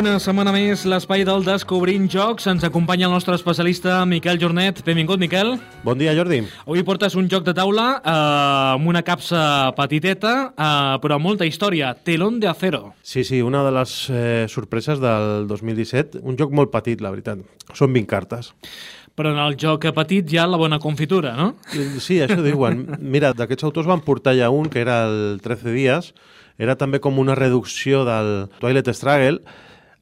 Una setmana més, l'espai del Descobrint Jocs. Ens acompanya el nostre especialista Miquel Jornet. Benvingut, Miquel. Bon dia, Jordi. Avui portes un joc de taula eh, amb una capsa petiteta, eh, però amb molta història. Telón de acero. Sí, sí, una de les eh, sorpreses del 2017. Un joc molt petit, la veritat. Són 20 cartes. Però en el joc petit hi ha la bona confitura, no? Sí, això diuen. Mira, d'aquests autors van portar ja un, que era el 13 dies. Era també com una reducció del Twilight Struggle,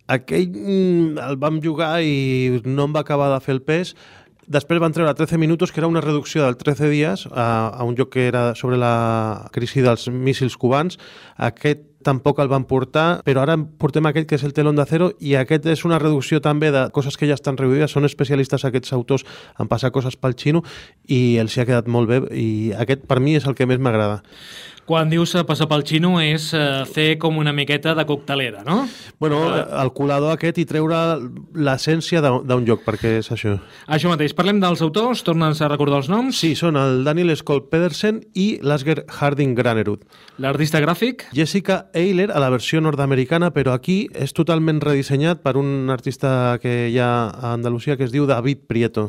aquell mm, el vam jugar i no em va acabar de fer el pes. Després van treure 13 minuts, que era una reducció del 13 dies a, a un joc que era sobre la crisi dels míssils cubans. Aquest tampoc el van portar, però ara portem aquest que és el telón d'acero i aquest és una reducció també de coses que ja estan reduïdes, són especialistes aquests autors en passar coses pel xino i els hi ha quedat molt bé i aquest per mi és el que més m'agrada. Quan dius passar pel xino és eh, fer com una miqueta de coctelera, no? Bueno, el colador aquest i treure l'essència d'un joc, perquè és això. Això mateix. Parlem dels autors, torna'ns a recordar els noms. Sí, són el Daniel Skoll Pedersen i l'Asger Harding Granerud. L'artista gràfic? Jessica Eiler, a la versió nord-americana, però aquí és totalment redissenyat per un artista que hi ha a Andalusia que es diu David Prieto.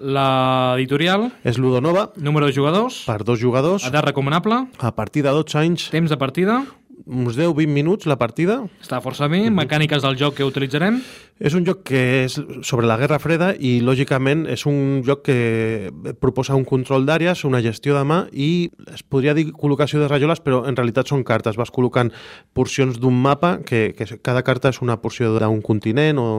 L'editorial? És Ludonova. Número de jugadors? Per dos jugadors. Edat recomanable? A partir de 12 anys. Temps de partida? Uns 10-20 minuts la partida. Està força bé. Mecàniques del joc que utilitzarem? És un joc que és sobre la Guerra Freda i, lògicament, és un joc que proposa un control d'àrees, una gestió de mà i es podria dir col·locació de rajoles, però en realitat són cartes. Vas col·locant porcions d'un mapa, que, que cada carta és una porció d'un continent o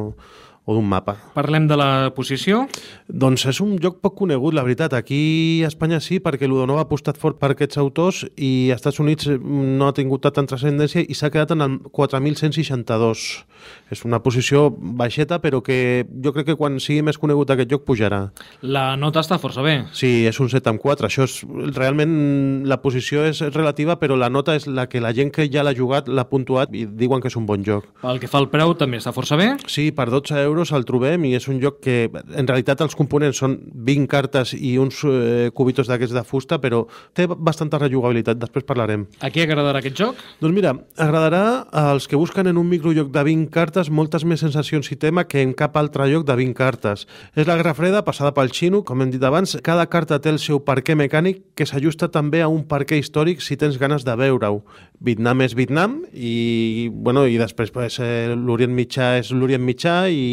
o d'un mapa. Parlem de la posició? Doncs és un joc poc conegut, la veritat. Aquí a Espanya sí, perquè l'Udonova ha apostat fort per aquests autors i als Estats Units no ha tingut tanta transcendència i s'ha quedat en el 4.162. És una posició baixeta, però que jo crec que quan sigui més conegut aquest joc pujarà. La nota està força bé. Sí, és un 7 amb 4. Això és, realment la posició és relativa, però la nota és la que la gent que ja l'ha jugat l'ha puntuat i diuen que és un bon joc. Pel que fa al preu també està força bé? Sí, per 12 euros euros el trobem i és un joc que en realitat els components són 20 cartes i uns eh, cubitos d'aquests de fusta, però té bastanta rejugabilitat, després parlarem. A qui agradarà aquest joc? Doncs mira, agradarà als que busquen en un microjoc de 20 cartes moltes més sensacions i tema que en cap altre joc de 20 cartes. És la Guerra Freda passada pel xino, com hem dit abans, cada carta té el seu perquè mecànic que s'ajusta també a un perquè històric si tens ganes de veure-ho. Vietnam és Vietnam i, bueno, i després pues, eh, l'Orient Mitjà és l'Orient Mitjà i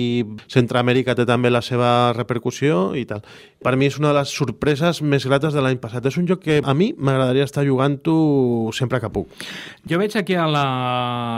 Centroamèrica té també la seva repercussió i tal. Per mi és una de les sorpreses més grates de l'any passat. És un joc que a mi m'agradaria estar jugant-ho sempre que puc. Jo veig aquí a la,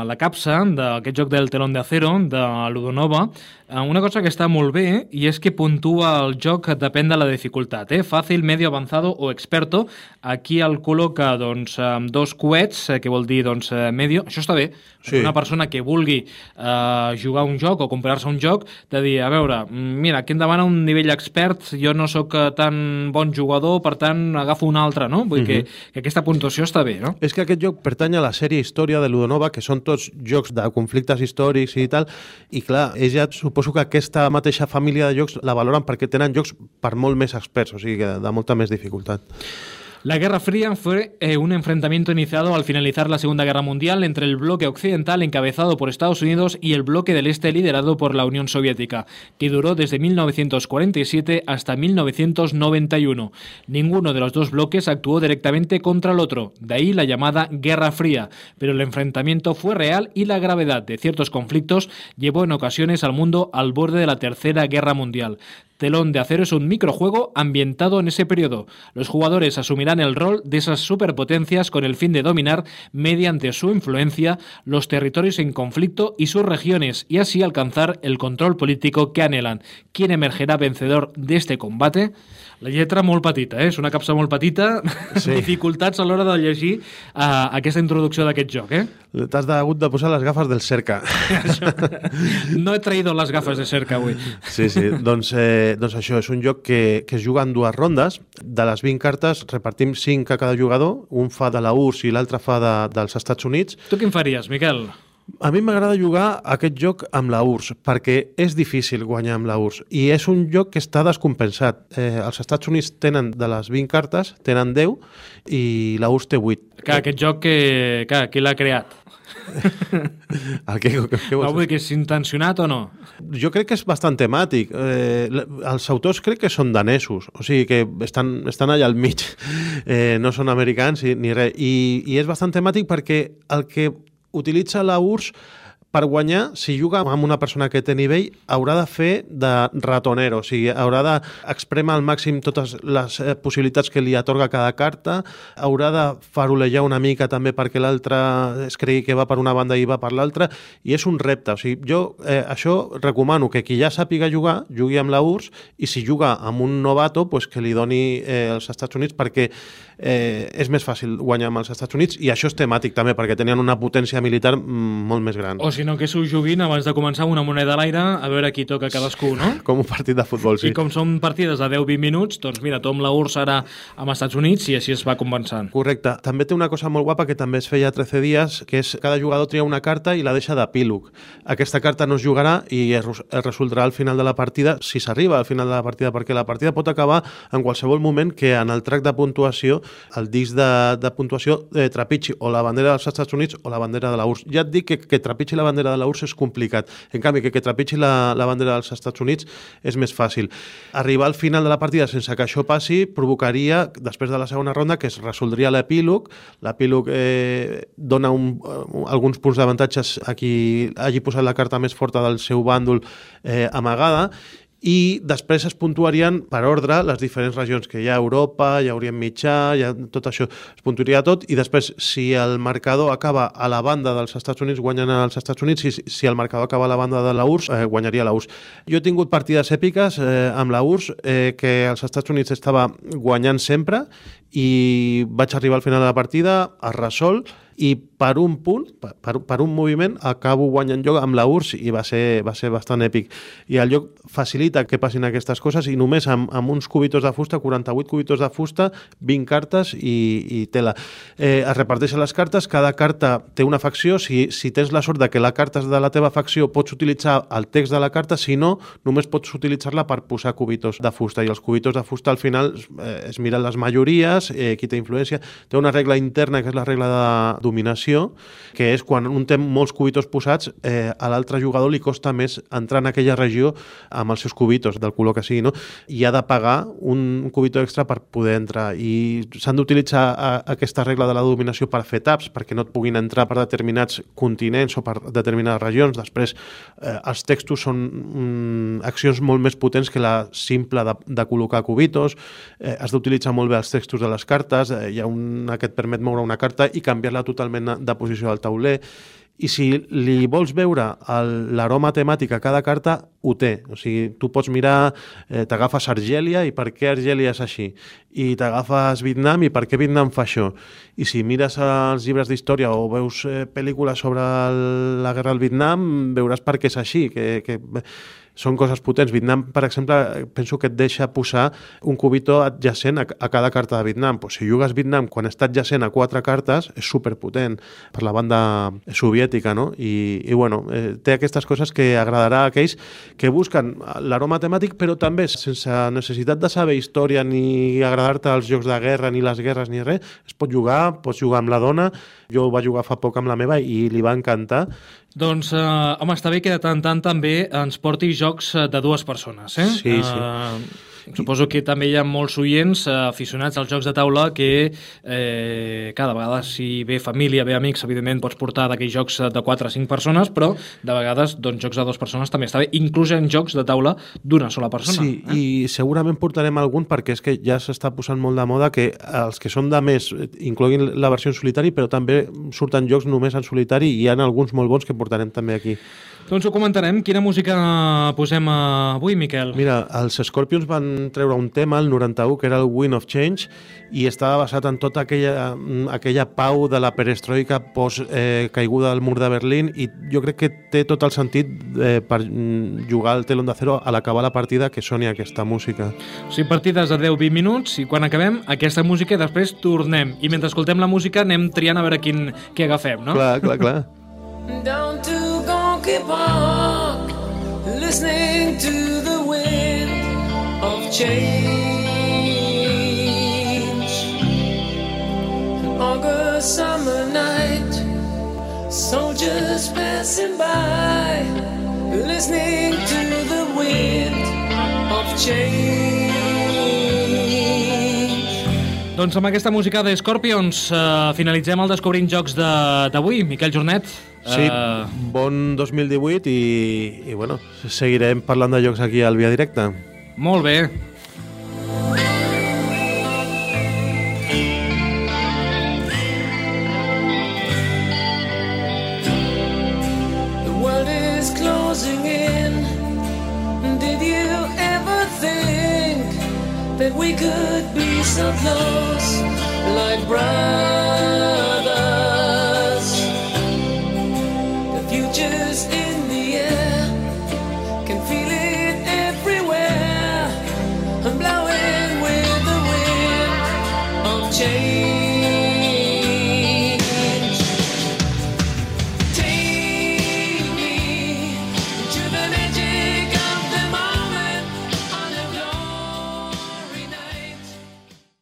la capsa d'aquest joc del telón de acero, de Ludonova, eh, una cosa que està molt bé i és que puntua el joc depèn de la dificultat, eh? fàcil, medio, avanzado o experto. Aquí el col·loca doncs, dos coets, eh, que vol dir doncs, medio. Això està bé. Sí. Una persona que vulgui eh, jugar un joc o comprar-se un joc, de dir, a veure, mira, aquí em demana un nivell expert, jo no sóc tan bon jugador, per tant, agafo un altre, no? Vull uh -huh. que, mhm. que aquesta puntuació està bé, no? És que aquest joc pertany a la sèrie Història de Ludonova, que són tots jocs de conflictes històrics i tal, i clar, ells ja suposo que aquesta mateixa família de jocs la valoren perquè tenen jocs per molt més experts, o sigui, de molta més dificultat. La Guerra Fría fue eh, un enfrentamiento iniciado al finalizar la Segunda Guerra Mundial entre el bloque occidental encabezado por Estados Unidos y el bloque del Este liderado por la Unión Soviética, que duró desde 1947 hasta 1991. Ninguno de los dos bloques actuó directamente contra el otro, de ahí la llamada Guerra Fría, pero el enfrentamiento fue real y la gravedad de ciertos conflictos llevó en ocasiones al mundo al borde de la Tercera Guerra Mundial. Telón de Acero es un microjuego ambientado en ese periodo. Los jugadores asumirán el rol de esas superpotencias con el fin de dominar, mediante su influencia, los territorios en conflicto y sus regiones y así alcanzar el control político que anhelan. ¿Quién emergerá vencedor de este combate? La lletra molt petita, eh? és una capsa molt petita, sí. dificultats a l'hora de llegir uh, aquesta introducció d'aquest joc. Eh? T'has hagut de posar les gafes del cerca. no he traïdo les gafes de cerca avui. Sí, sí, doncs, eh, doncs això és un joc que, que es juga en dues rondes. De les 20 cartes repartim 5 a cada jugador, un fa de la URSS i l'altre fa de, dels Estats Units. Tu quin faries, Miquel? A mi m'agrada jugar aquest joc amb la URSS, perquè és difícil guanyar amb la URSS, i és un joc que està descompensat. Eh, els Estats Units tenen de les 20 cartes, tenen 10, i la URSS té 8. Clar, aquest joc, que, clar, qui l'ha creat? El que, que, que no, vull que és intencionat o no? Jo crec que és bastant temàtic. Eh, els autors crec que són danesos, o sigui que estan, estan allà al mig, eh, no són americans ni res. I, I és bastant temàtic perquè el que utilitza la URSS per guanyar, si juga amb una persona que té nivell, haurà de fer de ratonero, o sigui, haurà d'expremar al màxim totes les eh, possibilitats que li atorga cada carta, haurà de farolejar una mica també perquè l'altre es cregui que va per una banda i va per l'altra, i és un repte. O sigui, jo eh, això recomano que qui ja sàpiga jugar, jugui amb la URSS, i si juga amb un novato, pues que li doni eh, els Estats Units, perquè eh, és més fàcil guanyar amb els Estats Units, i això és temàtic també, perquè tenien una potència militar mm, molt més gran. O sinó que s'ho juguin abans de començar una moneda a l'aire a veure qui toca cadascú, no? Com un partit de futbol, sí. I com són partides de 10-20 minuts, doncs mira, Tom la URSS ara amb Estats Units i així es va compensant. Correcte. També té una cosa molt guapa que també es feia 13 dies, que és cada jugador tria una carta i la deixa d'epílog. Aquesta carta no es jugarà i es, es resoldrà al final de la partida, si s'arriba al final de la partida, perquè la partida pot acabar en qualsevol moment que en el track de puntuació, el disc de, de puntuació eh, trepitgi o la bandera dels Estats Units o la bandera de la URSS. Ja et dic que, que trepitgi la bandera de la URSS és complicat. En canvi, que, que trepitgi la, la bandera dels Estats Units és més fàcil. Arribar al final de la partida sense que això passi provocaria, després de la segona ronda, que es resoldria l'epílog. L'epílog eh, dona un, uh, alguns punts d'avantatges a qui hagi posat la carta més forta del seu bàndol eh, amagada i després es puntuarien per ordre les diferents regions que hi ha a Europa, hi ha Orient Mitjà, hi ha tot això, es puntuaria tot. I després si el marcador acaba a la banda dels Estats Units guanyen els Estats Units. I si el marcador acaba a la banda de la URSS eh, guanyaria la URSS. Jo he tingut partides èpiques eh, amb la URSS eh, que els Estats Units estava guanyant sempre i vaig arribar al final de la partida a resol i per un punt, per, per un moviment, acabo guanyant joc amb la URSS i va ser, va ser bastant èpic. I el joc facilita que passin aquestes coses i només amb, amb uns cubitos de fusta, 48 cubitos de fusta, 20 cartes i, i tela. Eh, es reparteixen les cartes, cada carta té una facció, si, si tens la sort de que la carta és de la teva facció pots utilitzar el text de la carta, si no, només pots utilitzar-la per posar cubitos de fusta i els cubitos de fusta al final eh, es miren les majories, eh, qui té influència, té una regla interna que és la regla de dominació, que és quan un té molts cubitos posats, eh, a l'altre jugador li costa més entrar en aquella regió amb els seus cubitos, del color que sigui, no? i ha de pagar un cubito extra per poder entrar. I s'han d'utilitzar aquesta regla de la dominació per fer taps, perquè no et puguin entrar per determinats continents o per determinades regions. Després, eh, els textos són mm, accions molt més potents que la simple de, de col·locar cubitos. Eh, has d'utilitzar molt bé els textos de les cartes. Eh, hi ha una que et permet moure una carta i canviar-la totalment de posició del tauler i si li vols veure l'aroma temàtic a cada carta, ho té. O sigui, tu pots mirar, eh, t'agafes Argèlia i per què Argèlia és així, i t'agafes Vietnam i per què Vietnam fa això. I si mires els llibres d'història o veus eh, pel·lícules sobre el, la guerra del Vietnam, veuràs per què és així, que, que són coses potents. Vietnam, per exemple, penso que et deixa posar un cubito adjacent a, a cada carta de Vietnam. Pues si jugues Vietnam quan està adjacent a quatre cartes, és superpotent per la banda soviètica, no? I, i bueno, eh, té aquestes coses que agradarà a aquells que busquen l'aroma temàtic, però també sense necessitat de saber història ni agradar-te els jocs de guerra, ni les guerres, ni res, es pot jugar, pots jugar amb la dona, jo ho vaig jugar fa poc amb la meva i li va encantar doncs, eh, home, està bé que de tant tant també ens porti jocs eh, de dues persones, eh? Sí, sí. Uh, Suposo que també hi ha molts oients eh, aficionats als jocs de taula que eh, cada vegada si ve família, ve amics, evidentment pots portar d'aquells jocs de 4 a 5 persones, però de vegades doncs, jocs de dues persones també està bé, inclús en jocs de taula d'una sola persona. Sí, eh? i segurament portarem algun perquè és que ja s'està posant molt de moda que els que són de més incloguin la versió en solitari, però també surten jocs només en solitari i hi ha alguns molt bons que portarem també aquí. Doncs ho comentarem. Quina música posem avui, Miquel? Mira, els Scorpions van treure un tema, el 91, que era el Wind of Change, i estava basat en tota aquella, aquella pau de la perestroika post eh, caiguda del mur de Berlín i jo crec que té tot el sentit eh, per jugar al telón d'acero a l'acabar la partida que soni aquesta música. O sigui, partides de 10-20 minuts i quan acabem aquesta música i després tornem. I mentre escoltem la música anem triant a veure quin, què agafem, no? Clar, clar, clar. Down to Gonky Park Listening to the wind of change An August summer night So passing by, listening to the wind of change. Doncs amb aquesta música de Scorpions eh, finalitzem el Descobrint Jocs d'avui. Miquel Jornet. Sí, eh, bon 2018 i, i bueno, seguirem parlant de jocs aquí al Via Directa. molt bé. The world is closing in. Did you ever think that we could be so close, like brothers?